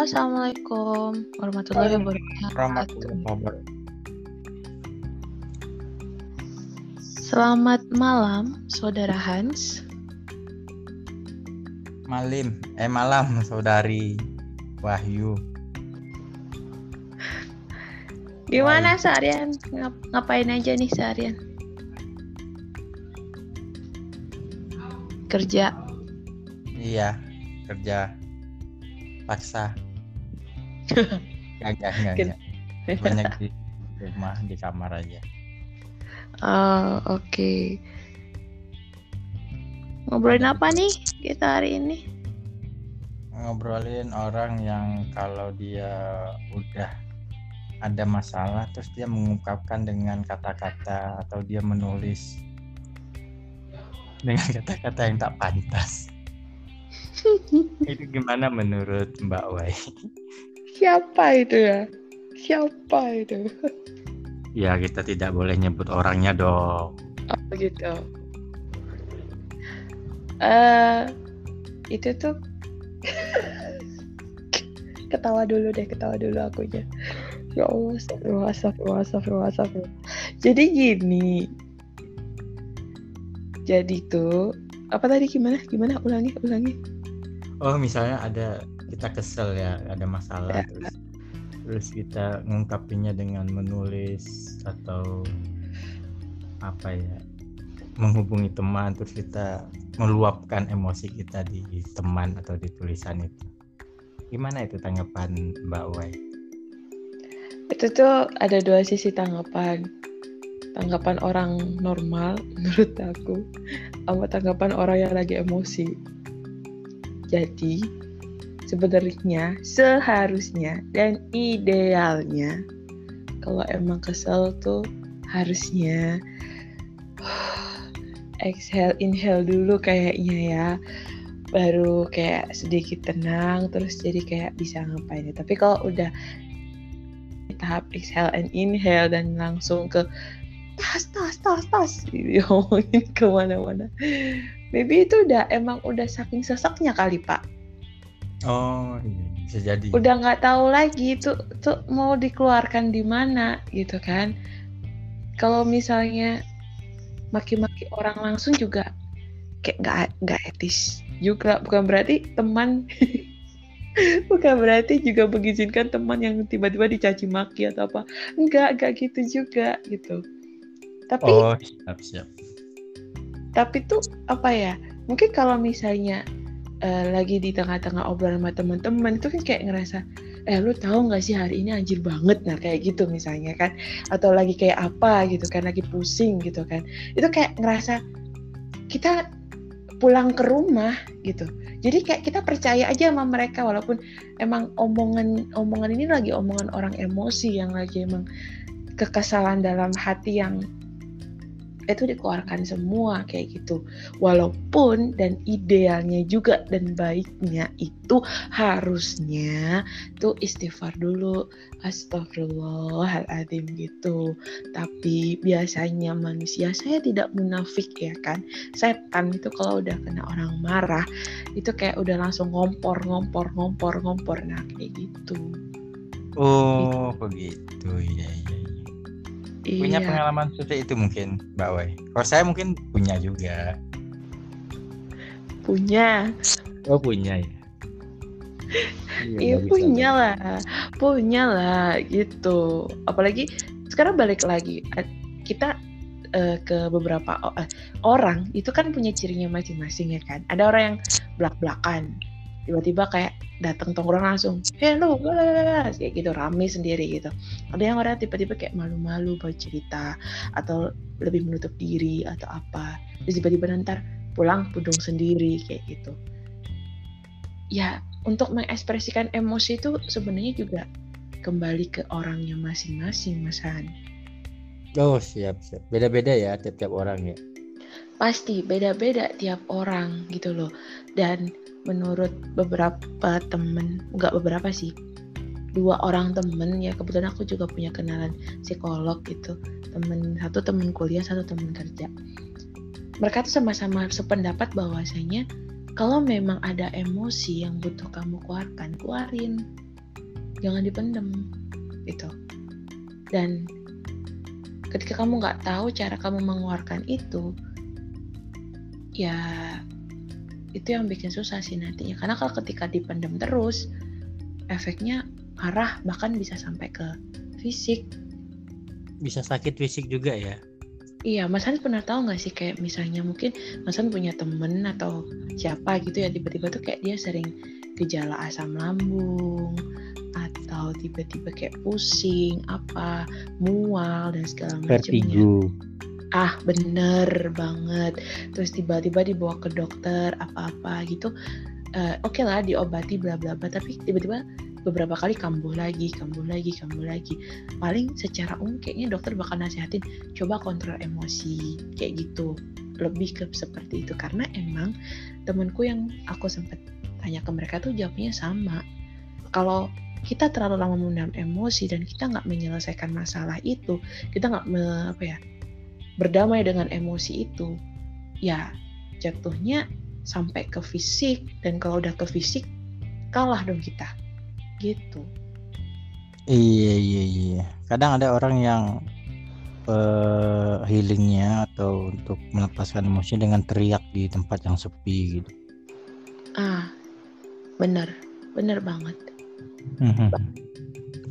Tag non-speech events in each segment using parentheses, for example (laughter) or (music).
Halo, Assalamualaikum warahmatullahi wabarakatuh. Warahmatullahi wabarakatuh. Selamat malam, Saudara Hans. Malim, eh malam saudari Wahyu. Gimana seharian? Ngap- ngapain aja nih seharian? Kerja. Iya, kerja paksa. Enggak, enggak, enggak. Banyak di rumah, di kamar aja. Oh, oke. Ngobrolin apa nih kita hari ini? Ngobrolin orang yang kalau dia udah ada masalah terus dia mengungkapkan dengan kata-kata atau dia menulis dengan kata-kata yang tak pantas. (laughs) Itu gimana menurut Mbak Wai? Siapa itu ya? Siapa itu? Ya kita tidak boleh nyebut orangnya dong. Oh gitu. Eh, itu tuh ketawa dulu deh, ketawa dulu akunya. Ya Allah, astagfirullah, astagfirullah. Jadi gini. Jadi tuh apa tadi gimana? Gimana? Ulangi, ulangi. Oh misalnya ada kita kesel ya ada masalah Ya. terus terus kita ngungkapinnya dengan menulis atau apa ya menghubungi teman terus kita meluapkan emosi kita di teman atau di tulisan itu gimana itu tanggapan Mbak Wai? Itu tuh ada dua sisi tanggapan. Tanggapan orang normal (laughs) menurut aku sama tanggapan orang yang lagi emosi. Jadi sebenarnya seharusnya dan idealnya. Kalau emang kesel tuh harusnya. (sighs) Exhale inhale dulu kayaknya ya. Baru kayak sedikit tenang terus jadi kayak bisa ngapain ya. tapi kalau udah tahap exhale and inhale dan langsung ke tas tas tas tas (laughs) ngomongin ke mana-mana. Maybe itu udah emang udah saking seseknya kali pak Oh iya bisa jadi. udah nggak tahu lagi tuh tuh mau dikeluarkan di mana gitu kan. Kalau misalnya maki-maki orang langsung juga kayak nggak nggak etis juga. Bukan berarti teman (laughs) bukan berarti juga mengizinkan teman yang tiba-tiba dicaci maki atau apa. Enggak enggak gitu juga gitu. Tapi Oh siap siap. tapi tuh apa ya mungkin kalau misalnya eh, lagi di tengah-tengah obrolan sama teman-teman itu kan kayak ngerasa eh lu tahu nggak sih hari ini anjir banget? Nah kayak gitu misalnya kan. Atau lagi kayak apa gitu kan lagi pusing gitu kan. Itu kayak ngerasa kita pulang ke rumah gitu. Jadi kayak kita percaya aja sama mereka walaupun emang omongan omongan ini lagi omongan orang emosi yang lagi emang kekesalan dalam hati yang itu dikeluarkan semua kayak gitu. Walaupun dan idealnya juga dan baiknya itu harusnya tuh istighfar dulu. Astagfirullahaladzim gitu. Tapi biasanya manusia saya tidak munafik ya kan? Setan itu kalau udah kena orang marah itu kayak udah langsung ngompor ngompor ngompor ngompor. Nah kayak gitu. Oh begitu. Ya ya. Punya iya pengalaman seperti itu mungkin Mbak Wai. Kalau saya mungkin punya juga. punya Oh punya ya. Iya bisa punya lah, punya lah gitu. Apalagi sekarang balik lagi a- kita eh, ke beberapa eh, orang itu kan punya cirinya masing-masing ya kan. Ada orang yang belak-belakan, tiba-tiba kayak datang tongkrong langsung, hello, guys," kayak gitu rame sendiri gitu. Ada yang orang tiba-tiba kayak malu-malu buat cerita atau lebih menutup diri atau apa. Terus tiba-tiba nanti pulang pudung sendiri kayak gitu. Ya untuk mengekspresikan emosi itu sebenarnya juga kembali ke orangnya masing-masing, Mas Han. Oh siap siap. Beda-beda ya tiap-tiap orang ya. Pasti beda-beda tiap orang gitu loh. Dan menurut beberapa temen, nggak beberapa sih, dua orang temen ya kebetulan aku juga punya kenalan psikolog gitu. Temen satu temen kuliah, satu temen kerja. Mereka tuh sama-sama sependapat bahwasanya kalau memang ada emosi yang butuh kamu keluarkan, keluarin jangan dipendem gitu dan ketika kamu nggak tahu cara kamu mengeluarkan itu ya itu yang bikin susah sih nantinya. Karena kalau ketika dipendem terus efeknya arah bahkan bisa sampai ke fisik. Bisa sakit fisik juga ya? Iya, Mas Hans pernah tahu nggak sih kayak misalnya mungkin Mas Hans punya temen atau siapa gitu ya tiba-tiba tuh kayak dia sering gejala asam lambung atau tiba-tiba kayak pusing apa mual dan segala macamnya. vertigo Ah bener banget. Terus tiba-tiba dibawa ke dokter apa-apa gitu. Eh, Oke lah diobati bla bla bla. Tapi tiba-tiba beberapa kali kambuh lagi, kambuh lagi, kambuh lagi. Paling secara umum kayaknya dokter bakal nasihatin coba kontrol emosi kayak gitu. Lebih ke seperti itu karena emang temenku yang aku sempat tanya ke mereka tuh jawabnya sama. Kalau kita terlalu lama memendam emosi dan kita nggak menyelesaikan masalah itu, kita nggak apa ya berdamai dengan emosi itu, ya jatuhnya sampai ke fisik dan kalau udah ke fisik kalah dong kita, gitu. iya iya iya kadang ada orang yang eh, healingnya atau untuk melepaskan emosi dengan teriak di tempat yang sepi gitu Ah, bener, bener banget. Mhm.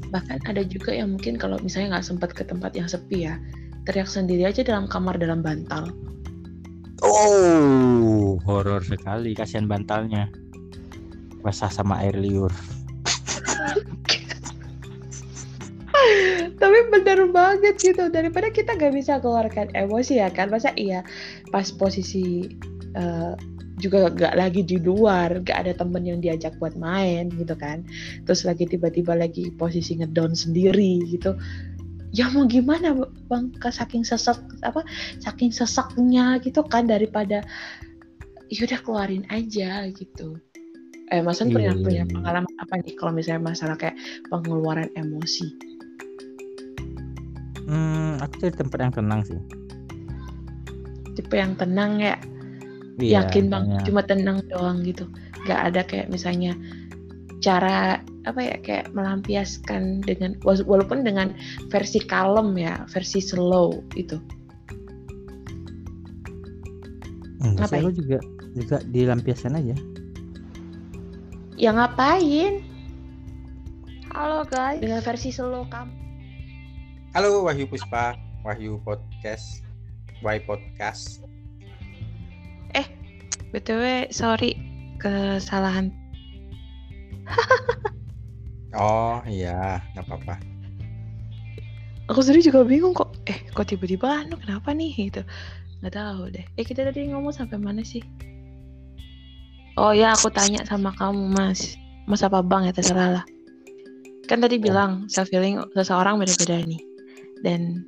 Bahkan ada juga yang mungkin kalau misalnya nggak sempat ke tempat yang sepi ya, teriak sendiri aja dalam kamar dalam bantal. oh. Horor sekali kasihan bantalnya. Basah sama air liur. Tapi bener banget gitu. Daripada kita nggak bisa keluarkan emosi ya kan, masa iya pas posisi eh, juga nggak lagi di luar, nggak ada temen yang diajak buat main gitu kan, terus lagi tiba-tiba lagi posisi ngedown sendiri gitu. Ya mau gimana bang, saking sesek apa, saking seseknya gitu kan daripada yaudah keluarin aja gitu. Eh, Mas An pernah Iya, punya iya, iya. pengalaman apa nih kalau misalnya masalah kayak pengeluaran emosi? hmm, aku cari tempat yang tenang sih Tipe yang tenang ya, Iya, yakin bang, misalnya- cuma tenang doang gitu. Gak ada kayak misalnya cara apa ya kayak melampiaskan dengan wa- walaupun dengan versi kalem ya, versi slow itu. Enggak sih, Ngapain? aku juga juga dilampiaskan aja Ya ngapain? Halo guys. Dengan versi slow kamu. Halo Wahyu Puspa, Wahyu Podcast, Why Podcast. btw sorry kesalahan. Oh iya, nggak apa-apa. Aku sendiri juga bingung kok. Eh kok tiba-tiba anu kenapa nih gitu. Nggak tahu deh. Eh kita tadi ngomong sampai mana sih? Oh ya aku tanya sama kamu mas. Mas apa bang ya terserah lah. Kan tadi bilang self healing seseorang beda-beda nih. Dan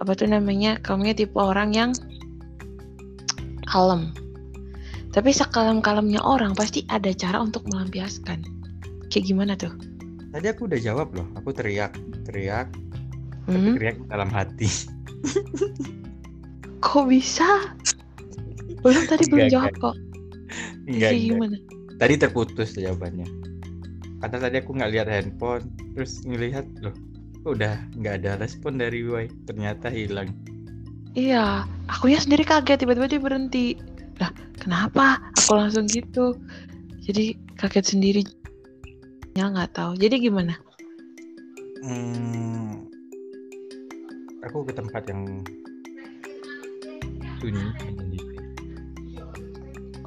apa tuh namanya kamunya tipe orang yang kalem. Tapi sekalem-kalemnya orang pasti ada cara untuk melampiaskan. Kayak gimana tuh? Tadi aku udah jawab loh, aku teriak, teriak, tapi Hmm? teriak dalam hati. (laughs) Kok bisa? Belum tadi belum jawab kok. Enggak, enggak. gimana? Tadi terputus jawabannya. Karena tadi aku nggak lihat handphone, terus ngelihat loh, kok udah nggak ada respon dari Wai. Ternyata hilang. Iya, akunya sendiri kaget tiba-tiba dia berhenti. Lah, kenapa? Aku langsung gitu. Jadi kaget sendiri. Ya nggak tahu. Jadi gimana? Hmm, aku ke tempat yang sunyi.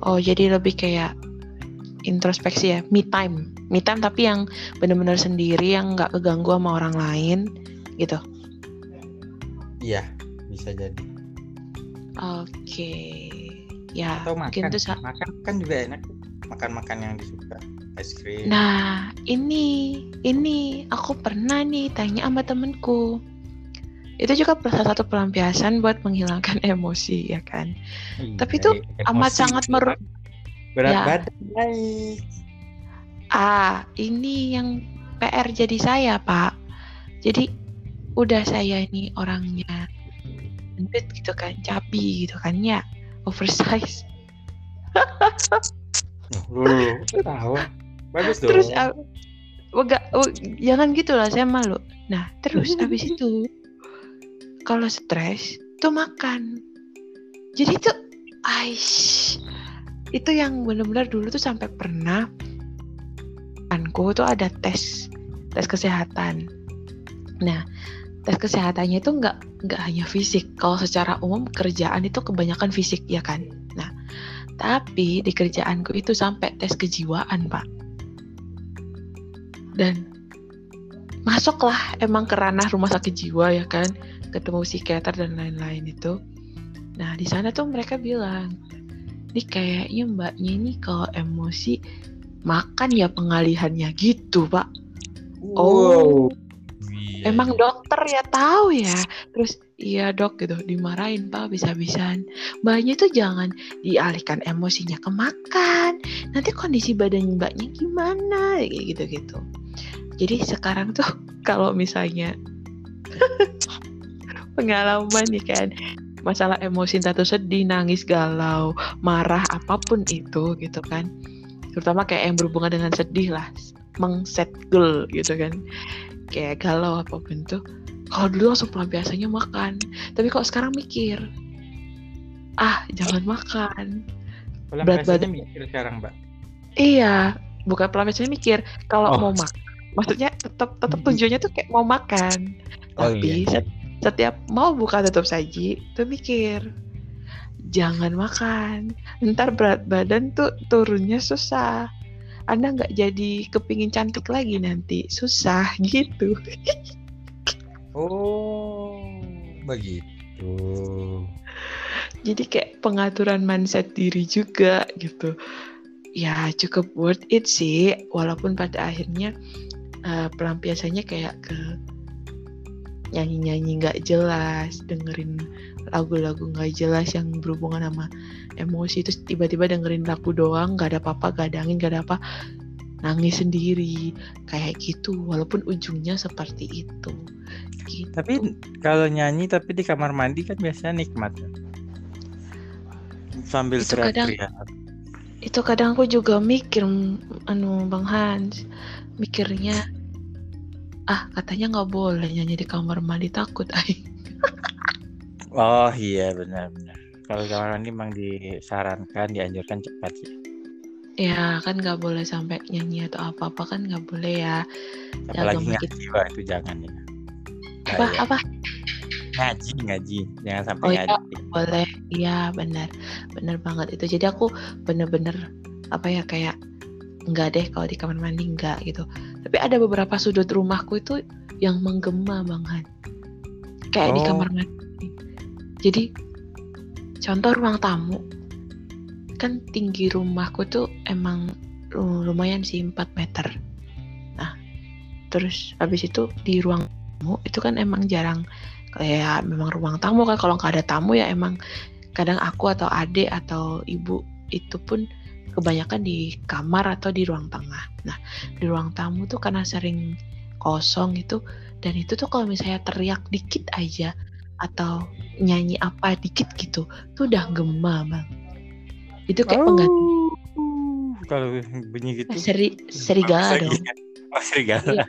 Oh, jadi lebih kayak introspeksi ya, me time. Me time tapi yang benar-benar sendiri yang nggak keganggu sama orang lain gitu. Iya, bisa jadi. Oke. Ya, Atau mungkin makan. itu sa- Makan kan juga enak. Makan-makan yang disuka. Es krim. Nah, ini ini aku pernah nih tanya sama temenku. Itu juga salah satu pelampiasan buat menghilangkan (laughs) emosi ya kan. Iya, tapi itu amat sangat meru- berat Ya. badan. Ah, ini yang PR jadi saya, Pak. Jadi udah saya ini orangnya gendut gitu kan, cabi gitu kan ya, oversize. (laughs) Kok tahu. Bagus dong. Terus ah, Enggak, oh, jangan gitu lah, saya malu. Nah, terus (laughs) habis itu kalau stres tuh makan. Jadi tuh aish itu yang benar-benar dulu tuh sampai pernah anku tuh ada tes tes kesehatan. Nah, tes kesehatannya itu nggak nggak hanya fisik. Kalau secara umum kerjaan itu kebanyakan fisik ya kan. Nah, tapi di kerjaanku itu sampai tes kejiwaan pak. Dan masuklah emang ke ranah rumah sakit jiwa ya kan, ketemu psikiater dan lain-lain itu. Nah di sana tuh mereka bilang, ini kayaknya mbaknya ini kalau emosi makan ya pengalihannya gitu pak. Oh, Iya, emang iya. dokter ya tahu ya. Terus iya dok gitu dimarahin pak bisa-bisan. Mbaknya tuh jangan dialihkan emosinya ke makan. Nanti kondisi badan mbaknya gimana gitu-gitu. Jadi sekarang tuh (laughs) kalau misalnya (laughs) pengalaman nih kan masalah emosi tuh sedih, nangis, galau, marah apa pun itu gitu kan. Terutama kayak yang berhubungan dengan sedih lah, mengsetgel gitu kan. Kayak galau apa pun tuh. Kalau dulu langsung pelampiasannya makan. Tapi kalau sekarang mikir, ah jangan makan. berat badan. mikir sekarang, Mbak. Iya, bukan pelampiasannya mikir. Kalau Oh. mau makan, maksudnya tetap tetap tujuannya tuh kayak mau makan. Oh, Tapi iya. set- setiap mau buka tutup saji, tuh mikir jangan makan. Ntar berat badan tuh turunnya susah. Anda nggak jadi kepingin cantik lagi nanti, susah (laughs) gitu. Oh, begitu. Jadi kayak pengaturan mindset diri juga gitu. Ya cukup worth it sih, walaupun pada akhirnya eh, pelampiasannya kayak ke nyanyi-nyanyi nggak jelas, dengerin lagu-lagu nggak jelas yang berhubungan sama emosi terus tiba-tiba dengerin lagu doang nggak ada apa-apa gak ada angin gak ada apa nangis sendiri kayak gitu walaupun ujungnya seperti itu gitu. Tapi kalau nyanyi tapi di kamar mandi kan biasanya nikmat. kan? Sambil Itu kadang- itu kadang aku juga mikir anu Bang Hans mikirnya ah katanya nggak boleh nyanyi di kamar mandi takut ay Oh iya benar-benar. Kalau kamar mandi memang disarankan, dianjurkan cepat sih. ya kan nggak boleh sampai nyanyi atau apa apa kan nggak boleh ya Apalagi makin- ngaji, itu jangan ya. apa Bahaya. apa Ngaji, ngaji. Jangan sampai Oh, iya. ngaji. boleh iya benar benar banget itu jadi aku bener-bener apa ya kayak nggak deh kalau di kamar mandi nggak gitu tapi ada beberapa sudut rumahku itu yang menggema bang Han. Kayak di Oh. kamar mandi. Jadi contoh ruang tamu kan tinggi rumahku tuh emang lu- lumayan sih 4 meter. Nah terus habis itu di ruang tamu itu kan emang jarang kayak memang ruang tamu kan. Kalau nggak ada tamu ya emang kadang aku atau adik atau ibu itu pun kebanyakan di kamar atau di ruang tengah. Nah di ruang tamu tuh karena sering kosong itu dan itu tuh kalau misalnya teriak dikit aja atau nyanyi apa dikit gitu tuh udah gema bang. Itu kayak pengganti Oh, Kalau bunyi gitu. seri serigala dong. Oh, serigala. Iya.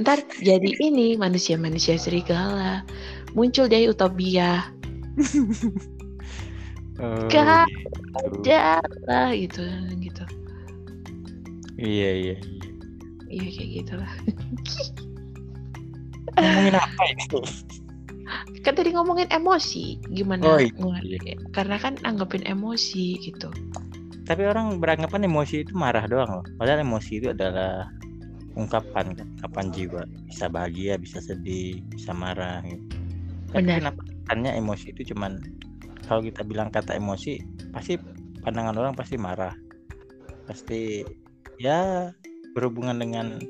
Ntar jadi ini manusia-manusia serigala muncul dari utopia (laughs) Oh, Gak gitu. ada lah gitu gitu. Iya, iya, iya. Iya kayak gitu lah. (laughs) Ngomongin apa ini? Kan tadi ngomongin emosi, gimana Oh, iya. ngeluarin- Karena kan anggapin emosi gitu. Tapi orang beranggapan emosi itu marah doang loh. Padahal emosi itu adalah ungkapan kan, ungkapan jiwa. Bisa bahagia, bisa sedih, bisa marah gitu. Tapi Benar. kenapa emosi itu cuman kalau kita bilang kata emosi pasti pandangan orang pasti marah. Pasti ya berhubungan dengan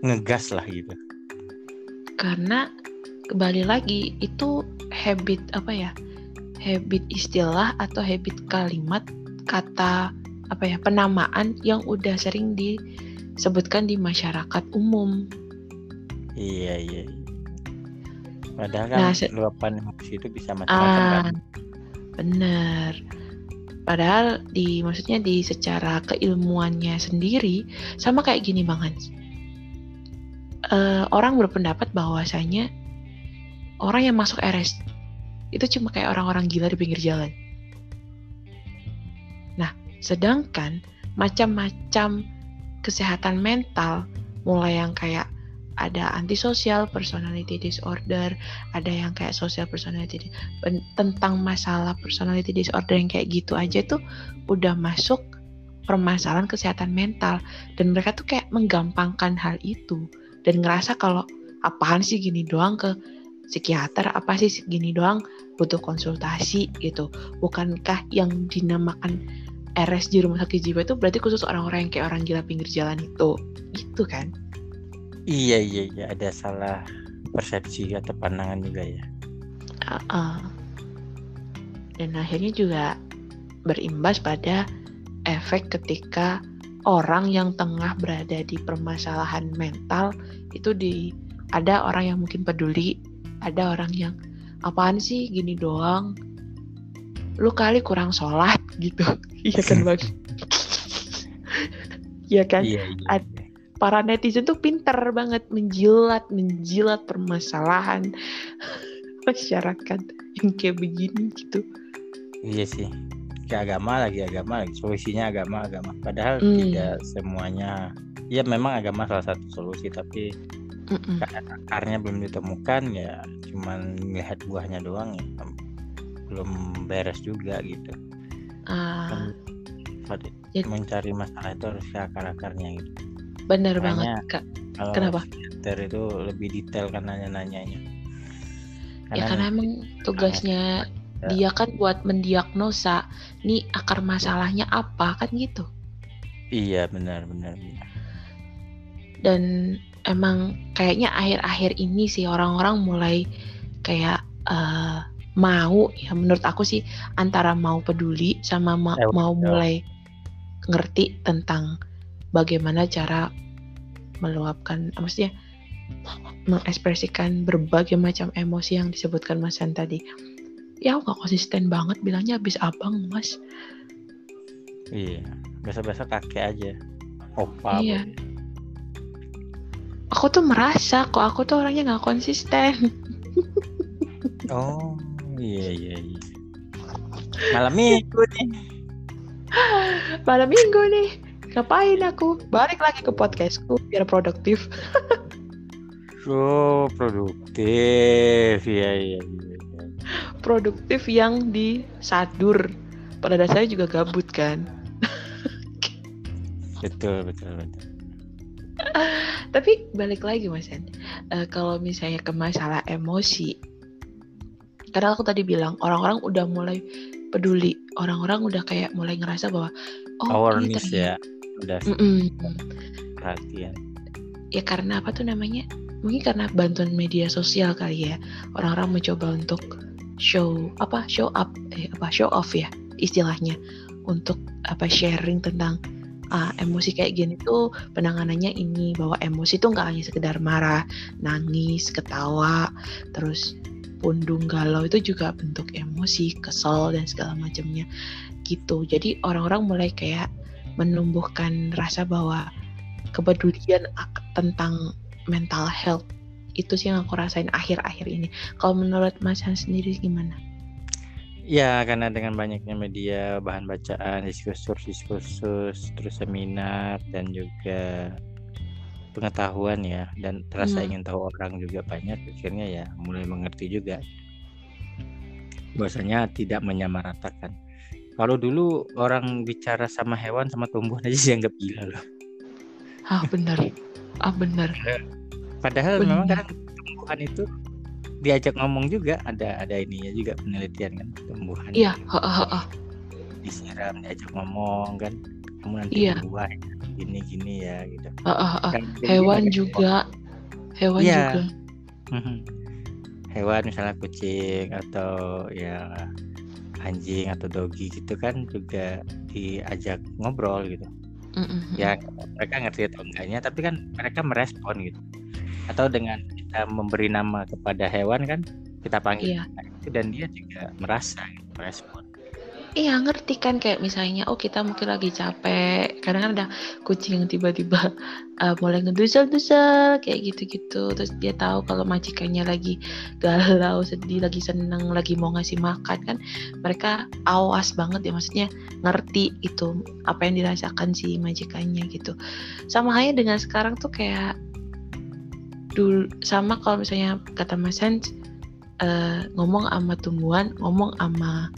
ngegas lah gitu. Karena kembali lagi itu habit apa ya? Habit istilah atau habit kalimat kata apa ya penamaan yang udah sering disebutkan di masyarakat umum. Iya iya. Padahal kan Nah, luapan emosi itu bisa macam-macam Ah, kan. bener. Padahal di maksudnya di secara keilmuannya sendiri sama kayak gini Bang Hans. Uh, orang berpendapat bahwasanya orang yang masuk RS itu cuma kayak orang-orang gila di pinggir jalan. Nah, sedangkan macam-macam kesehatan mental mulai yang kayak ada antisocial personality disorder, ada yang kayak social personality tentang masalah personality disorder yang kayak gitu aja tuh udah masuk permasalahan kesehatan mental. Dan mereka tuh kayak menggampangkan hal itu. Dan ngerasa kalau apaan sih gini doang ke psikiater apa sih gini doang butuh konsultasi gitu. Bukankah yang dinamakan RS di rumah sakit jiwa itu berarti khusus orang-orang yang kayak orang gila pinggir jalan itu? Itu kan Iya iya iya ada salah persepsi atau pandangan juga ya. Uh -uh. Dan akhirnya juga berimbas pada efek ketika orang yang tengah berada di permasalahan mental itu di ada orang yang mungkin peduli, ada orang yang apaan sih gini doang, lu kali kurang sholat (laughs) gitu, iya kan (laughs) bang? Iya kan? Iya, iya para netizen tuh pinter banget menjilat menjilat permasalahan. (laughs) Masyarakat yang kayak begini gitu. Iya sih. Ke agama lagi agama lagi. Solusinya agama agama. Padahal hmm. tidak semuanya. Ya memang agama salah satu solusi tapi Mm-mm. karena akarnya belum ditemukan ya cuman melihat buahnya doang ya. Belum beres juga gitu. Uh, mencari masalah itu harus ke akar akarnya gitu Benar banget, Kak. Kalau Kenapa? Psikiater itu lebih detail kan nanya-nanyanya. ya karena emang tugasnya ya. dia kan buat mendiagnosa nih akar masalahnya apa kan gitu. Iya benar benar benar. Dan emang kayaknya akhir-akhir ini sih orang-orang mulai kayak uh, mau ya menurut aku sih antara mau peduli sama ma eh, mau mulai ngerti tentang bagaimana cara meluapkan maksudnya mengekspresikan berbagai macam emosi yang disebutkan Mas San tadi. Ya aku gak konsisten banget bilangnya habis abang Mas. Iya, biasa-biasa kakek aja. Opa. Iya. Aku tuh merasa kok aku tuh orangnya nggak konsisten. (laughs) oh iya iya iya. Malam minggu nih. Malam minggu nih ngapain aku? Balik lagi ke podcastku biar produktif. (laughs) Oh produktif. Ya ya, ya. produktif yang disadur. Pada dasarnya juga gabut kan? (laughs) Betul betul betul. (laughs) Tapi balik lagi mas uh, kalau misalnya ke masalah emosi karena aku tadi bilang orang-orang udah mulai peduli. Orang-orang udah kayak mulai ngerasa bahwa oh awareness ya udah mm -mm. perhatian. Ya karena apa tuh namanya? Mungkin karena bantuan media sosial kali ya. Orang-orang mencoba untuk show apa? Show up eh apa? Show off ya istilahnya. Untuk apa sharing tentang uh, emosi kayak gini tuh penanganannya ini. Bahwa emosi tuh nggak hanya sekedar marah nangis ketawa terus pundung galau itu juga bentuk emosi kesel dan segala macamnya. Gitu. Jadi orang-orang mulai kayak menumbuhkan rasa bahwa kepedulian tentang mental health itu sih yang aku rasain akhir-akhir ini. Kalau menurut Mas Han sendiri gimana? Ya, karena dengan banyaknya media, bahan bacaan, diskursus-diskursus, terus seminar, dan juga pengetahuan ya, dan terasa hmm. ingin tahu orang juga banyak, akhirnya ya mulai mengerti juga. Bahwasanya tidak menyamaratakan kalau dulu orang bicara sama hewan sama tumbuhan aja dianggap gila loh. Ah benar. Ah benar. Padahal benar. memang kan tumbuhan itu diajak ngomong juga ada ada ininya juga penelitian kan tumbuhan. Iya, heeh heeh. Disiram diajak ngomong kan. Kamu nanti iya. buah gini gini ya gitu. Heeh heeh. Kan hewan juga. Hewan ya. juga. Mhm. Hewan misalnya kucing atau ya anjing atau dogi gitu kan juga diajak ngobrol gitu mm-hmm. ya mereka ngerti atau enggaknya tapi kan mereka merespon gitu atau dengan kita memberi nama kepada hewan kan kita panggil yeah. itu dan dia juga merasa gitu, merespon iya ngerti kan kayak misalnya oh kita mungkin lagi capek kadang kan ada kucing yang tiba-tiba (laughs) uh, mulai ngedusel-dusel kayak gitu-gitu. Terus dia tahu kalau majikannya lagi galau sedih lagi seneng lagi mau ngasih makan kan mereka awas banget ya maksudnya ngerti itu apa yang dirasakan si majikannya gitu. Sama halnya dengan sekarang tuh kayak dulu sama kalau misalnya kata Mas Hans uh, ngomong sama tumbuhan ngomong sama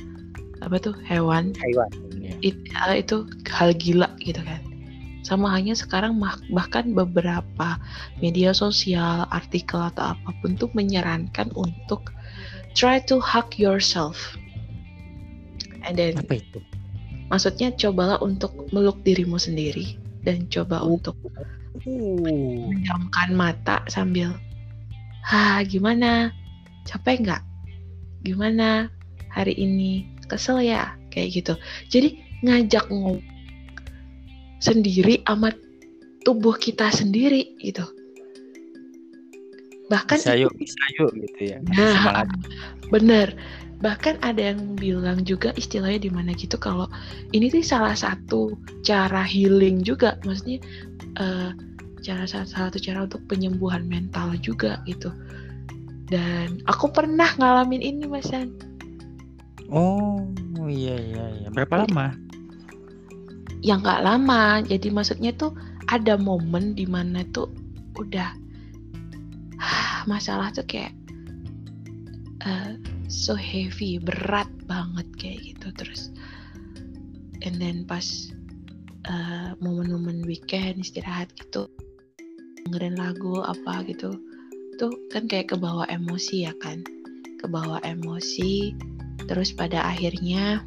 apa tuh hewan. Hewan ya. it, uh, itu hal gila gitu kan. Sama hanya sekarang bahkan beberapa media sosial artikel atau apa pun tuh menyarankan untuk try to hug yourself. And then apa itu? maksudnya cobalah untuk meluk dirimu sendiri dan coba Oh. untuk menjamkan mata sambil ha gimana? Capek nggak? Gimana hari ini kesel ya kayak gitu. Jadi ngajak ngomong sendiri amat tubuh kita sendiri gitu. Bahkan bisa yuk bisa yuk gitu ya. Nah, bener. Bahkan ada yang bilang juga istilahnya di mana gitu kalau ini tuh salah satu cara healing juga. Maksudnya eh, cara salah satu cara untuk penyembuhan mental juga gitu. Dan aku pernah ngalamin ini mas San oh iya iya iya. Berapa lama? Yang nggak lama. Jadi maksudnya tuh ada momen di mana tuh udah masalah tuh kayak eh, so heavy berat banget kayak gitu terus. And then pas eh, momen-momen weekend istirahat gitu dengerin lagu apa gitu tuh kan kayak kebawa emosi ya kan? Kebawa emosi terus pada akhirnya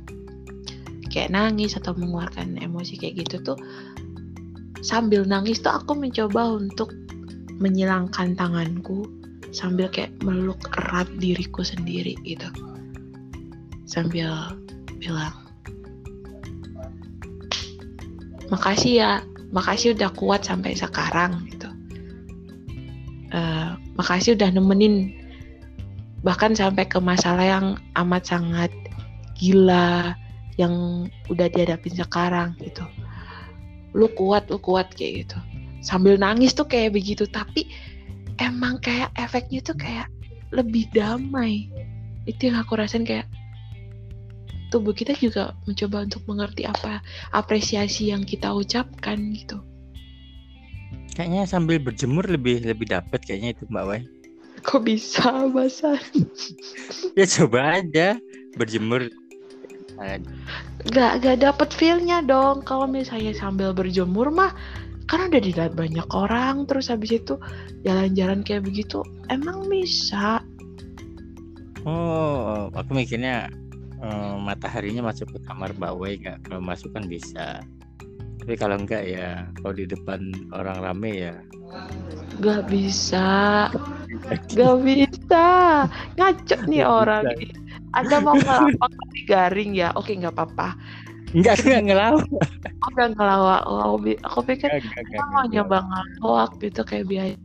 kayak nangis atau mengeluarkan emosi kayak gitu tuh sambil nangis tuh aku mencoba untuk menyilangkan tanganku sambil kayak meluk erat diriku sendiri gitu. Sambil bilang makasih ya makasih udah kuat sampai sekarang gitu. Eh, makasih udah nemenin bahkan sampai ke masalah yang amat sangat gila yang udah dihadapin sekarang gitu. Lu kuat lu kuat kayak gitu. Sambil nangis tuh kayak begitu tapi emang kayak efeknya tuh kayak lebih damai. Itu yang aku rasain kayak tubuh kita juga mencoba untuk mengerti apa apresiasi yang kita ucapkan gitu. Kayaknya sambil berjemur lebih lebih dapet kayaknya itu mbak Wai kok bisa masa ya coba aja. Berjemur. Gak gak dapet feelnya dong. Kalau misalnya sambil berjemur mah kan udah dilihat banyak orang. Terus habis itu jalan-jalan kayak begitu emang bisa? Oh aku mikirnya eh, mataharinya masuk ke kamar mbak Wai nggak kalau masuk kan bisa. Tapi kalau enggak ya kalau di depan orang rame ya. Gak bisa, gak bisa. Ngaco nih orang bisa. Anda mau ngelapak tapi garing ya? Oke, nggak apa-apa. enggak enggak ngelawak Aku udah ngelawak. Oh, aku, pikir Enggak, enggak, enggak, Kita mau enggak. nyoba ngelawak gitu kayak biasa.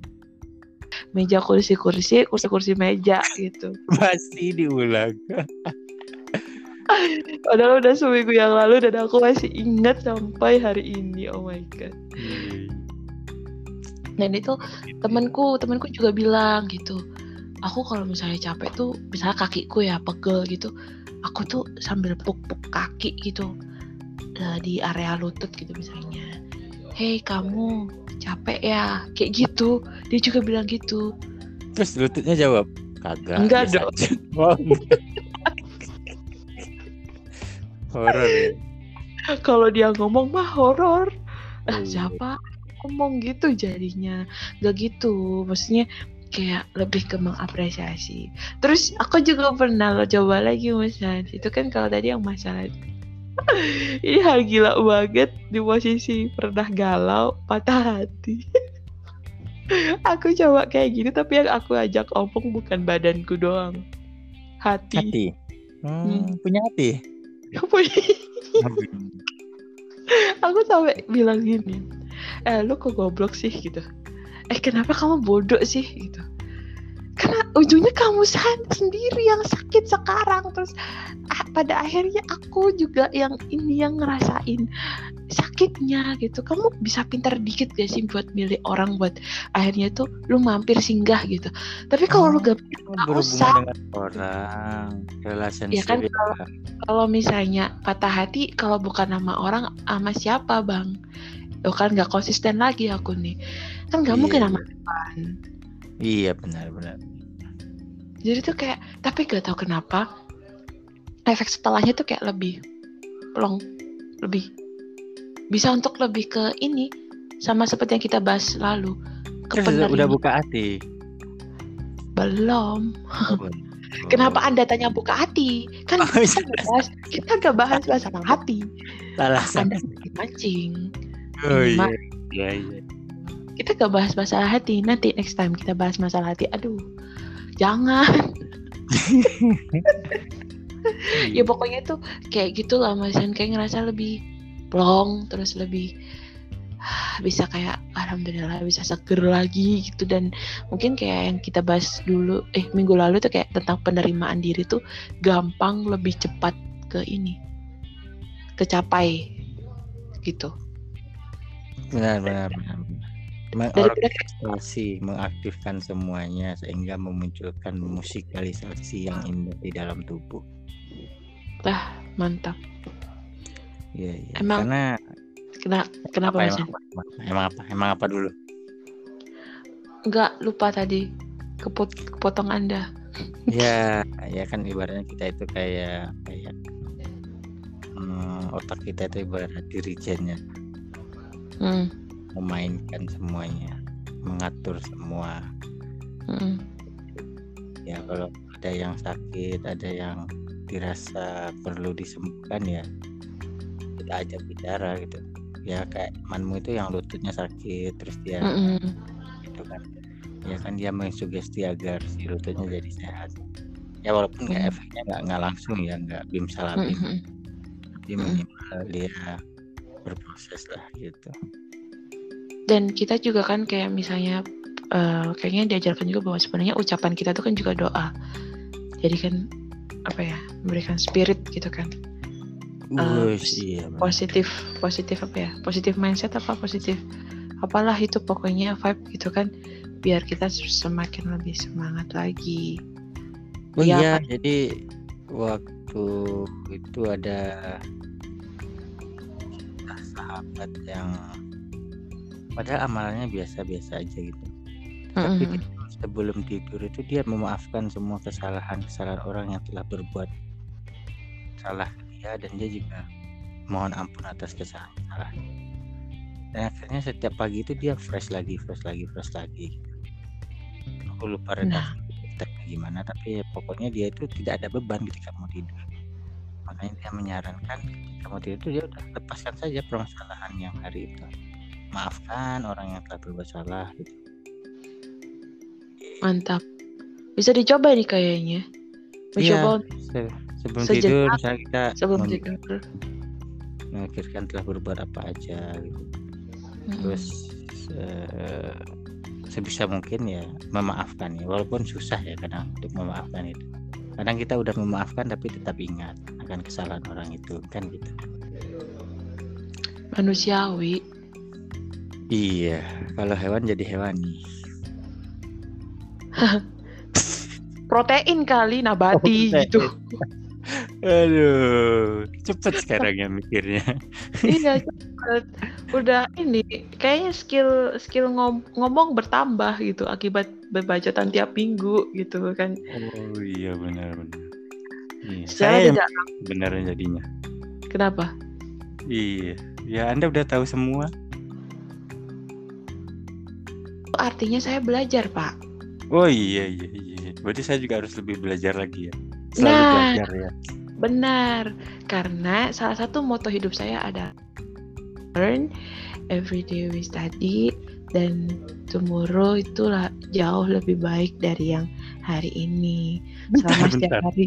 Meja kursi-kursi, kursi-kursi meja gitu. masih diulang (laughs) Padahal udah seminggu yang lalu dan aku masih ingat sampai hari ini. Oh my god. Dan itu temanku, temanku juga bilang gitu. Aku kalau misalnya capek tuh, misalnya kakiku ya pegel gitu, aku tuh sambil puk-puk kaki gitu eh, di area lutut gitu misalnya. Hei kamu capek ya, kayak gitu. Dia juga bilang gitu. terus lututnya jawab kagak Enggak dong. aja." (laughs) Wow, enggak. horor ya Kalau dia ngomong mah horor. Ah, Iya. siapa ngomong gitu jadinya? Gak gitu. Maksudnya kayak lebih ke mengapresiasi. Terus aku juga pernah lo coba lagi Mas Hans. Itu kan kalau tadi yang masalah (laughs) ini hal gila banget di posisi pernah galau, patah hati. (laughs) aku coba kayak gini tapi yang aku ajak omong bukan badanku doang. Hati. hati hmm, punya hati (laughs) aku sampai bilang gini eh lu kok goblok sih? gitu. Eh kenapa kamu bodoh sih? gitu. Karena ujungnya kamu sendiri yang sakit sekarang. Terus ah, pada akhirnya aku juga yang ini yang ngerasain sakitnya gitu. Kamu bisa pintar dikit gak sih buat milih orang buat akhirnya tuh lu mampir singgah gitu? Tapi kalau lu Oh, gak berhubungan usah. orang relationship Ya kan, kalau misalnya patah hati kalau bukan sama orang sama siapa bang Tuh kan nggak konsisten lagi aku nih. Kan nggak Iya, mungkin sama Tuhan iya benar benar. Jadi tuh kayak tapi gak tahu kenapa efek setelahnya tuh kayak lebih long lebih bisa untuk lebih ke ini sama seperti yang kita bahas lalu ke udah, udah buka hati? Belum. Oh, (laughs) belum. kenapa anda tanya buka hati? Kan (laughs) Oh, iya. kita nggak bahas kita nggak bahas masalah hati. Salah anda mancing oh iya. Iya iya. Kita gak bahas masalah hati. Nanti next time kita bahas masalah hati. Aduh jangan. (laughs) Ya pokoknya tuh kayak gitu lah mas. Yan. kayak ngerasa lebih plong terus lebih (sighs) bisa kayak alhamdulillah bisa seger lagi gitu. Dan mungkin kayak yang kita bahas dulu eh minggu lalu tuh kayak tentang penerimaan diri tuh gampang lebih cepat ke ini kecapai gitu benar benar benar mengorkestrasi mengaktifkan semuanya sehingga memunculkan musikalisasi yang indah di dalam tubuh. Lah mantap. Iya iya. Emang karena Kena, kenapa apa, mas? emang, apa, emang apa emang apa dulu? Nggak lupa tadi kepot kepotong anda. Ya ya kan ibaratnya kita itu kayak kayak hmm, otak kita itu ibarat dirijennya hmm, memainkan semuanya mengatur semua hmm, ya kalau ada yang sakit ada yang dirasa perlu disembuhkan ya kita ajak bicara gitu ya kayak temanmu itu yang lututnya sakit terus dia hmm, hmm. gitu kan ya kan dia mengsugesti agar si lututnya jadi sehat ya walaupun nggak Hmm. efeknya nggak nggak langsung ya nggak bim salah Hmm, bim hmm. tapi Mm-mm. minimal dia berproses lah gitu. Dan kita juga kan kayak misalnya eh, kayaknya diajarkan juga bahwa sebenarnya ucapan kita tuh kan juga doa. Jadi kan apa ya memberikan spirit gitu kan. Eh, Wush, iya positif positif apa ya positif mindset apa positif apalah itu pokoknya vibe gitu kan. Biar kita semakin lebih semangat lagi. Oh Iya, iya, jadi waktu itu ada sahabat yang padahal amalannya biasa-biasa aja gitu. Tapi Mm-mm. dia- sebelum tidur itu dia memaafkan semua kesalahan-kesalahan orang yang telah berbuat salah dia dan dia juga mohon ampun atas kesalahan-kesalahan. Dan akhirnya setiap pagi itu dia fresh lagi, fresh lagi, fresh lagi. Gitu. Aku lupa Nah. redaksinya gimana, tapi ya pokoknya dia itu tidak ada beban ketika mau tidur. Makanya dia menyarankan mau tidur itu dia udah lepaskan saja permasalahan yang hari itu. Maafkan orang yang telah berbuat salah. Gitu. mantap bisa dicoba nih kayaknya mencoba Iya, se- sebelum Sejenak tidur misalnya kita sebelum tidur memikirkan telah berbuat apa aja gitu. Mm-mm. terus eh, sebisa mungkin ya memaafkan ya walaupun susah ya kadang untuk memaafkan itu kadang kita udah memaafkan tapi tetap ingat akan kesalahan orang itu kan gitu. Manusiawi. Iya kalau hewan jadi hewani (laughs) protein kali nabati Oh, gitu. (laughs) Aduh cepet sekarang ya mikirnya. Iya (laughs) cepet. Udah ini kayaknya skill skill ngom- ngomong bertambah gitu akibat berbacotan tiap minggu gitu kan oh iya benar benar iya, saya tidak benar jadinya kenapa iya ya anda udah tahu semua artinya saya belajar pak Oh iya iya iya. Berarti saya juga harus lebih belajar lagi ya. Selalu Nah. belajar ya. benar karena salah satu moto hidup saya ada learn every day we study dan tomorrow itulah jauh lebih baik dari yang hari ini selama Bentar, setiap bentar. hari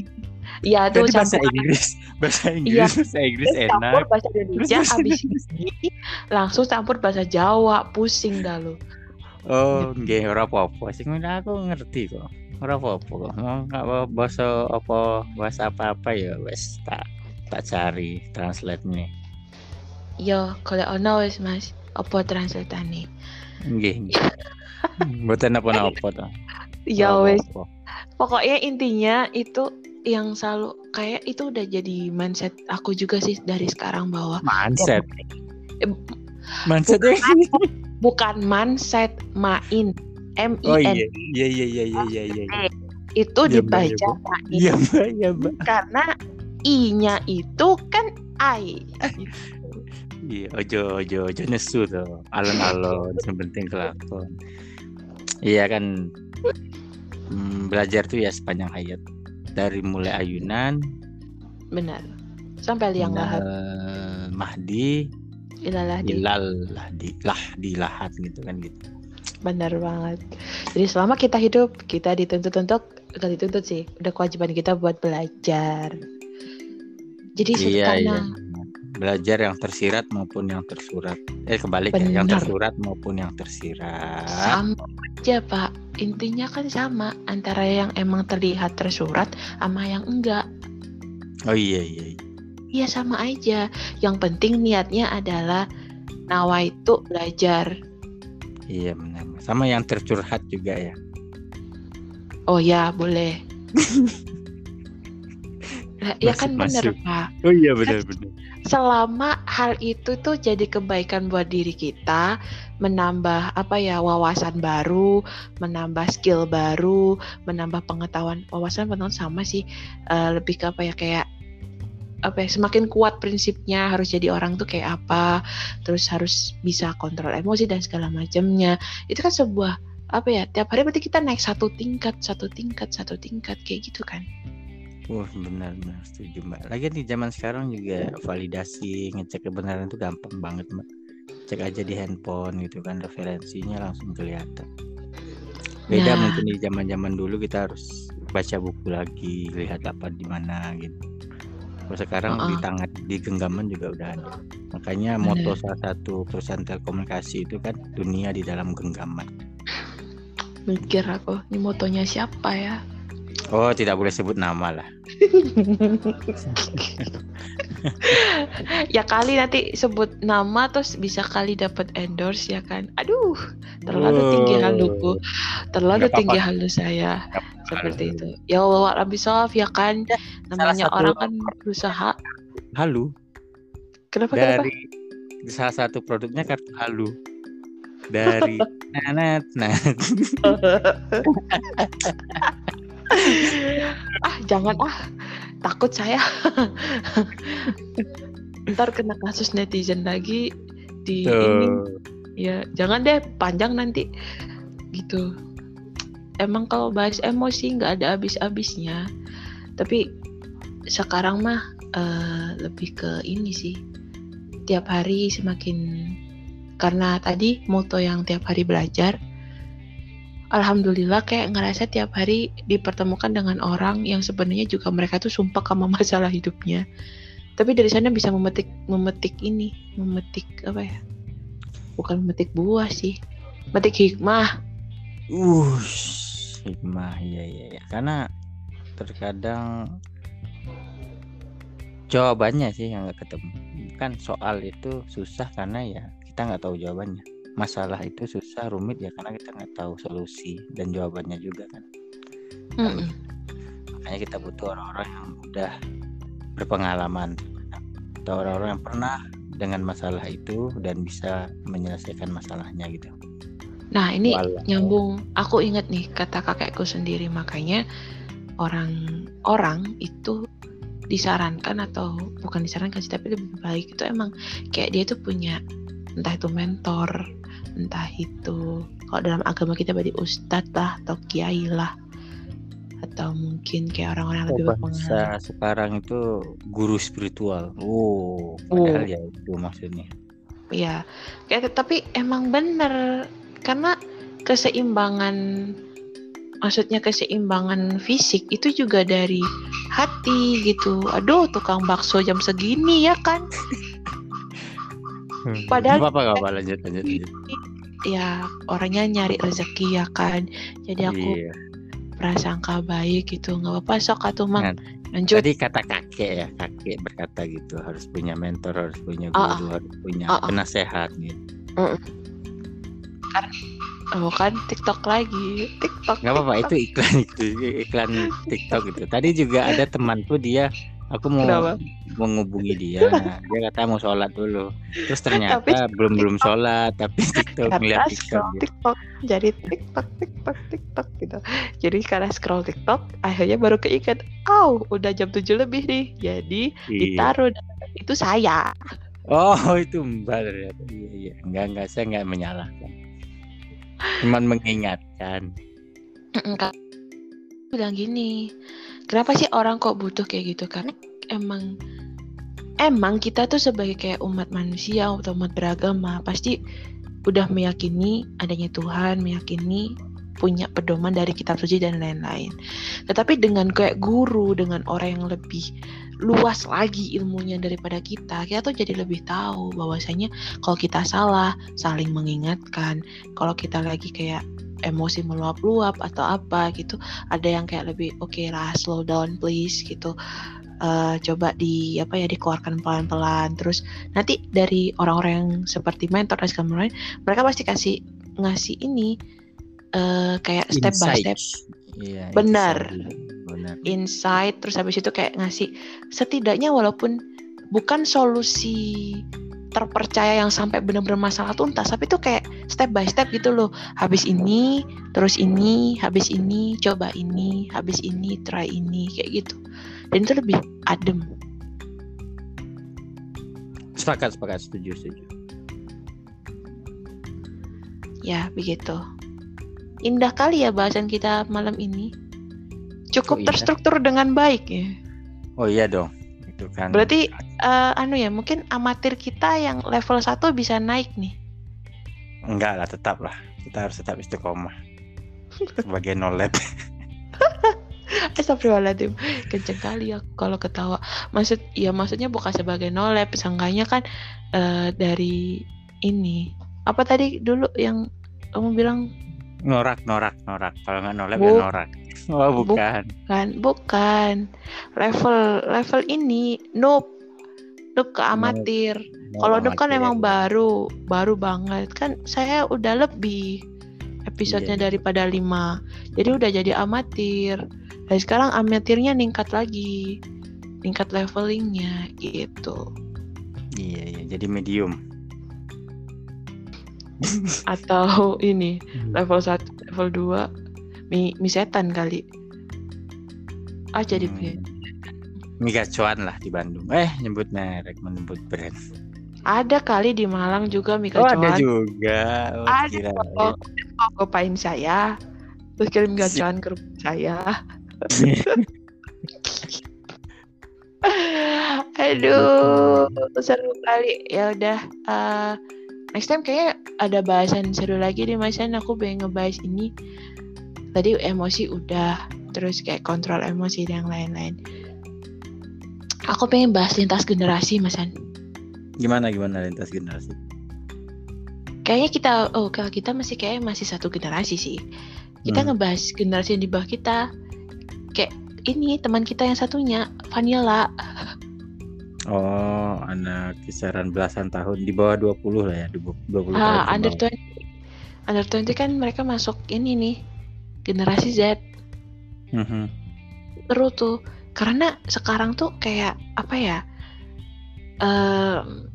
ya Tadi bahasa campur Inggris, bahasa Inggris, Iya. bahasa Inggris Terus campur enak. bahasa Indonesia Terus- abis ini langsung campur bahasa Jawa pusing dah lu Oh, nggih ora apa-apa. Sing aku ngerti kok. ora apa-apa kok. Mau nggak bahasa apa bahasa apa-apa ya wes tak tak cari translate nih. Yo, kalau ono wis Mas, apa translateane? Nggih. (laughs) Mboten apa-apa to. Ya wis, pokoknya intinya itu yang selalu kayak itu udah jadi mindset aku juga sih dari sekarang bahwa Mindset. Eh, Mindset ya. bukan mindset main M Oh I N iya. Iya iya iya iya iya iya. itu Iya, Mbak, dibaca iya, main Iya, iya, Mbak. karena i-nya itu kan I. Iya, ojo ojo ojo nesu tuh. Alon-alon yang penting kelakon. Iya kan hmm, belajar tuh ya sepanjang hayat. Dari mulai ayunan, Benar. Sampai liang lahat mahdi, ilalah di. ilal lahdi, lah di lahat gitu kan gitu. Benar banget. Jadi selama kita hidup, kita dituntut untuk bukan dituntut sih, udah kewajiban kita buat belajar. Jadi Iya, karena iya. Belajar yang tersirat maupun yang tersurat. Eh kebalik ya, yang Benar. tersurat maupun yang tersirat. sama aja pak, intinya kan sama antara yang emang terlihat tersurat sama yang enggak. Oh iya iya. iya. Iya sama aja. Yang penting niatnya adalah nawa itu belajar. Iya benar. Sama yang tercurhat juga ya. Oh ya boleh. (laughs) Lah, ya kan bener Masuk-masuk. pak. Oh iya benar benar. Selama hal itu tuh jadi kebaikan buat diri kita, menambah apa ya wawasan baru, menambah skill baru, menambah pengetahuan wawasan pengetahuan sama sih eh, lebih ke apa ya kayak apa ya semakin kuat prinsipnya harus jadi orang tuh kayak apa, terus harus bisa kontrol emosi dan segala macamnya. Itu kan sebuah apa ya tiap hari berarti kita naik satu tingkat, satu tingkat, satu tingkat kayak gitu kan. Wah benar benar setuju mbak. Lagian di zaman sekarang juga validasi ngecek kebenaran itu gampang banget mbak. Cek aja di handphone gitu kan referensinya langsung kelihatan. Beda Nah. mungkin di zaman zaman dulu kita harus baca buku lagi lihat apa di mana gitu. Kalau sekarang di Uh-uh. tangan di genggaman juga udah ada. Makanya moto salah satu perusahaan telekomunikasi itu kan dunia di dalam genggaman. Mikir aku, ini motonya siapa ya? Oh tidak boleh sebut nama lah. (laughs) ya kali nanti sebut nama terus bisa kali dapat endorse ya kan? Aduh terlalu tinggi Wow. haluku. Terlalu tinggi halu saya. Seperti itu. Ya Allah lebih soft ya kan? Namanya satu- orang kan berusaha. Halu. Kenapa kenapa? Dari salah satu produknya kartu halu dari nanet nah (laughs) ah jangan ah. Takut saya. Ntar kena kasus netizen lagi di ini. Tuh ya jangan deh panjang nanti. Gitu. Emang kalau bahas emosi nggak ada habis-habisnya. Tapi sekarang mah eh, lebih ke ini sih. Tiap hari semakin karena tadi moto yang tiap hari belajar Alhamdulillah kayak ngerasa tiap hari dipertemukan dengan orang yang sebenarnya juga mereka tuh sumpah sama (laughs) masalah hidupnya. Tapi dari sana bisa memetik memetik ini memetik apa ya? Bukan memetik buah sih metik hikmah. Uh hikmah iya iya iya. Karena terkadang jawabannya sih yang nggak ketemu. Kan soal itu susah karena ya kita nggak tahu jawabannya. Masalah itu susah rumit ya karena kita nggak tahu solusi dan jawabannya juga kan. Mm-mm. makanya kita butuh orang-orang yang udah berpengalaman atau orang-orang yang pernah dengan masalah itu dan bisa menyelesaikan masalahnya gitu. Nah ini Walau- nyambung. Aku inget nih kata kakekku sendiri makanya orang-orang itu disarankan atau bukan disarankan sih tapi lebih baik itu emang kayak dia tuh punya entah itu mentor entah itu kalau dalam agama kita berarti ustadz lah atau kiai lah atau mungkin kayak orang-orang lebih Oh, berpengalaman bahasa sekarang itu guru spiritual. Oh, padahal ya itu maksudnya. Iya, kayak tapi emang bener karena keseimbangan, maksudnya keseimbangan fisik itu juga dari hati gitu. Aduh, tukang bakso jam segini ya kan? Padahal- apa apa apa lanjut lanjut lanjut. Ya orangnya nyari rezeki ya kan. Jadi aku Iya. berprasangka baik gitu nggak apa-apa sok atau mang lanjut Tadi kata kakek ya, kakek berkata gitu harus punya mentor, harus punya guru, harus punya ah. penasehat gitu. oh kan TikTok lagi TikTok Gak apa-apa itu iklan itu iklan TikTok itu. Tadi juga ada temanku dia aku mau Kenapa? menghubungi dia. Dia kata mau sholat dulu. Terus ternyata Tapi belum belum sholat tapi (laughs) TikTok ngeliat karena TikTok. gitu. TikTok jadi TikTok TikTok TikTok gitu jadi karena scroll TikTok akhirnya baru keikat oh udah jam 7 lebih nih jadi Iya. ditaruh itu saya Oh itu mbak ternyata. Iya iya. Enggak enggak saya enggak menyalahkan. Cuman mengingatkan. Bilang gini kenapa sih orang kok butuh kayak gitu karena emang emang kita tuh sebagai kayak umat manusia atau umat beragama pasti udah meyakini adanya Tuhan meyakini punya pedoman dari kitab suci dan lain-lain. Tetapi dengan kayak guru dengan orang yang lebih luas lagi ilmunya daripada kita kita tuh jadi lebih tahu bahwasanya kalau kita salah saling mengingatkan. Kalau kita lagi kayak emosi meluap-luap atau apa gitu ada yang kayak lebih oke lah slow down please gitu Eh, coba di apa ya dikeluarkan pelan-pelan terus nanti dari orang-orang yang seperti mentor dan segala macam mereka pasti kasih ngasih ini eh, kayak step by step. Iya, itu Benar. saya bilang. Benar. insight terus habis itu kayak ngasih setidaknya walaupun bukan solusi terpercaya yang sampai benar-benar masalah tuntas. Tapi itu kayak step by step gitu loh. Habis ini terus ini habis ini coba ini habis ini try ini kayak gitu. Dan itu lebih adem. Sepakat sepakat. Setuju setuju. ya begitu. Indah kali ya bahasan kita malam ini. Cukup Oh, iya. terstruktur dengan baik ya. Oh iya dong. Itu kan. berarti eh, anu ya mungkin amatir kita yang level 1 bisa naik nih enggak lah tetap lah. Kita harus tetap istiqomah. (laughs) Sebagai no lab. (laughs) Astagfirullahaladzim Kenceng kali aku kalau ketawa Maksud ya maksudnya bukan sebagai nolep Sangkanya kan eh, dari ini Apa tadi dulu yang kamu bilang Norak norak norak. Kalau nggak no lab Bu- ya norak. Oh bukan. kan Bukan. Level level ini Noob. Noob ke amatir Kalau noob kan emang baru Baru banget. Kan saya udah lebih Episodenya Iya. daripada 5 Jadi udah jadi amatir. Dan sekarang amatirnya ningkat lagi. Tingkat levelingnya gitu. Iya iya. Jadi medium. Atau ini Level 1 Level 2 Mi, mi setan kali Ah jadi Hmm. Mie gacuan lah di Bandung. Eh nyebut merek, menyebut brand. Ada kali di Malang juga mie Oh ada juga. Oh, Ada kira. kok. Kok kopain saya Terus kirim gacoan ke rumah saya (laughs) Aduh, seru kali. Ya udah, eh, next time kayaknya ada bahasan seru lagi nih Mas. Aku pengen ngebahas ini. Tadi emosi udah, terus kayak kontrol emosi dan yang lain-lain. Aku pengen bahas lintas generasi Mas An. Gimana gimana lintas generasi? Kayaknya kita, oh kalau kita masih kayak masih satu generasi sih. Kita Hmm. ngebahas generasi yang di bawah kita. Kayak ini teman kita yang satunya, Vanilla. Oh, anak kisaran belasan tahun di bawah 20 lah ya, di bawah 20 Ah, tahun. under bawah. 20. Under 20 kan mereka masuk ini nih, generasi Z. Mhm. Seru tuh. Karena sekarang tuh kayak apa ya? em,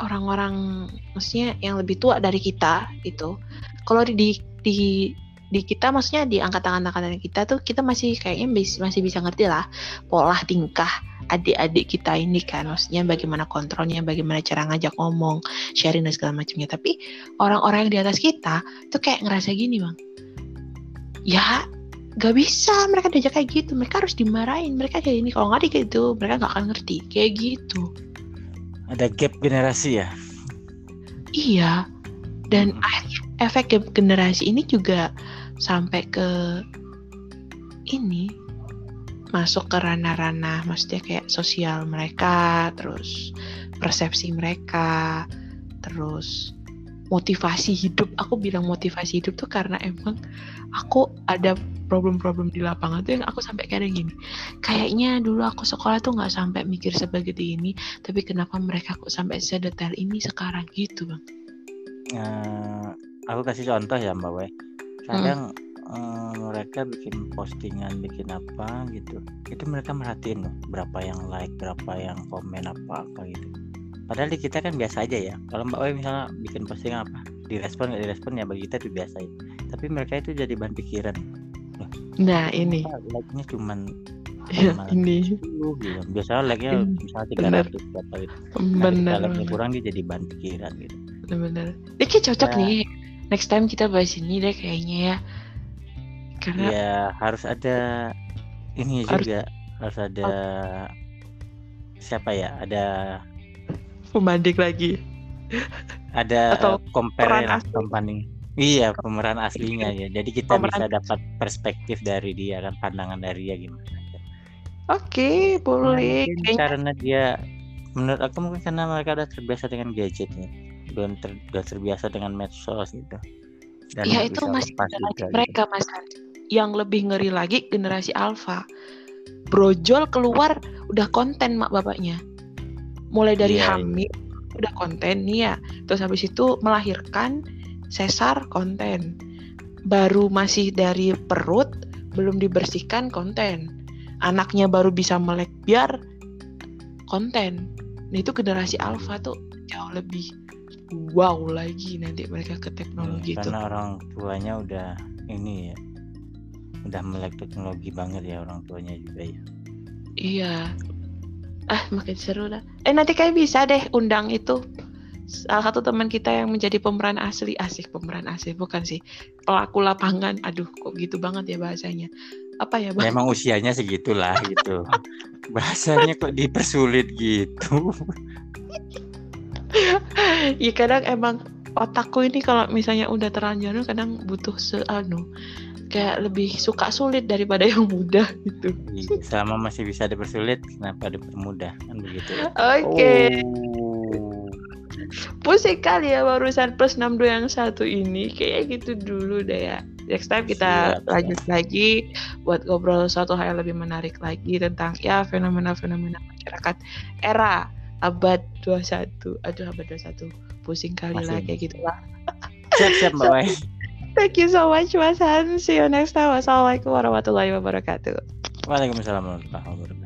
orang-orang maksudnya yang lebih tua dari kita gitu. Kalau di di di kita maksudnya di angkatan-angkatan kita tuh kita masih kayaknya bis- masih bisa ngerti lah pola tingkah adik-adik kita ini kan maksudnya bagaimana kontrolnya bagaimana cara ngajak ngomong sharing dan segala macamnya tapi orang-orang yang di atas kita tuh kayak ngerasa gini bang ya gak bisa mereka diajak kayak gitu. Mereka harus dimarahin. Mereka kayak gini kalau nggak gitu mereka nggak akan ngerti. Kayak gitu. Ada gap generasi ya? iya. Dan Hmm. efek ge- generasi ini juga sampai ke ini. Masuk ke ranah-ranah maksudnya kayak sosial mereka terus persepsi mereka terus motivasi hidup. Aku bilang motivasi hidup tuh karena emang aku ada problem-problem di lapangan tuh yang aku sampai kayak gini. Kayaknya dulu aku sekolah tuh nggak sampai mikir sebegitu ini tapi kenapa mereka kok sampai sedetail ini sekarang gitu bang? Eh, aku kasih contoh ya mbak We kadang eh, mereka bikin postingan bikin apa gitu itu mereka merhatiin loh berapa yang like berapa yang komen apa apa gitu padahal di kita kan biasa aja ya. Kalau mbak We misalnya bikin postingan apa direspon nggak direspon ya bagi kita itu biasa ya. tapi mereka itu jadi bahan pikiran. Nah ini. Like-nya cuman ya, Cuman ini. 10 gitu. Biasanya like-nya Hmm, misalnya bener. 300 berapa gitu benar. nah kurang dia jadi bahan pikiran gitu. Benar-benar ini kayak cocok Ya. nih. Next time kita bahas ini deh kayaknya ya. Karena ya harus ada ini Harus- juga. Harus ada siapa ya? Ada pembanding lagi. Ada Atau compare peran lah, company iya pemeran aslinya ya. Jadi kita Pemeran- bisa dapat perspektif dari dia kan pandangan dari dia gimana oke Nah, boleh mungkin karena dia menurut aku mungkin karena mereka udah terbiasa dengan gadgetnya udah, ter, udah terbiasa dengan medsos gitu. Dan ya itu masih generasi juga, gitu. mereka mas. Hans. yang lebih ngeri lagi generasi alpha. Brojol keluar udah konten mak bapaknya mulai dari Iya, iya. hamil udah konten nih ya terus habis itu melahirkan sesar konten. Baru masih dari perut belum dibersihkan konten. Anaknya baru bisa melek biar konten. Nah itu generasi alpha tuh jauh lebih wow lagi nanti mereka ke Hmm, teknologi itu. karena orang tuanya udah ini ya udah melek teknologi banget ya orang tuanya juga ya. Iya. Ah, makin seru lah. Eh, nanti kayak bisa deh undang itu salah satu teman kita yang menjadi pemeran asli. Asik pemeran asli. Bukan sih. Pelaku lapangan. Aduh kok gitu banget ya bahasanya. Apa ya bang? Memang usianya segitulah gitu. (laughs) Bahasanya kok dipersulit gitu. (laughs) Ya kadang emang otakku ini kalau misalnya udah terlanjur kadang butuh seanu kayak lebih suka sulit daripada yang mudah (laughs) gitu. Iya, selama masih bisa dipersulit kenapa dipermudah? Kan begitu ya. Oke. Oh. pusing kali ya barusan plus 62 yang satu ini. Kayak gitu dulu deh ya. Next time kita Siap, lanjut lagi buat ngobrol suatu hal yang lebih menarik lagi tentang ya fenomena-fenomena masyarakat era abad 21 aduh abad 21 pusing kali Masih. lah kayak gitu lah siap siap mbak (laughs) Wai thank you so much Mas Han see you next time. Wassalamualaikum warahmatullahi wabarakatuh. Waalaikumsalam warahmatullahi wabarakatuh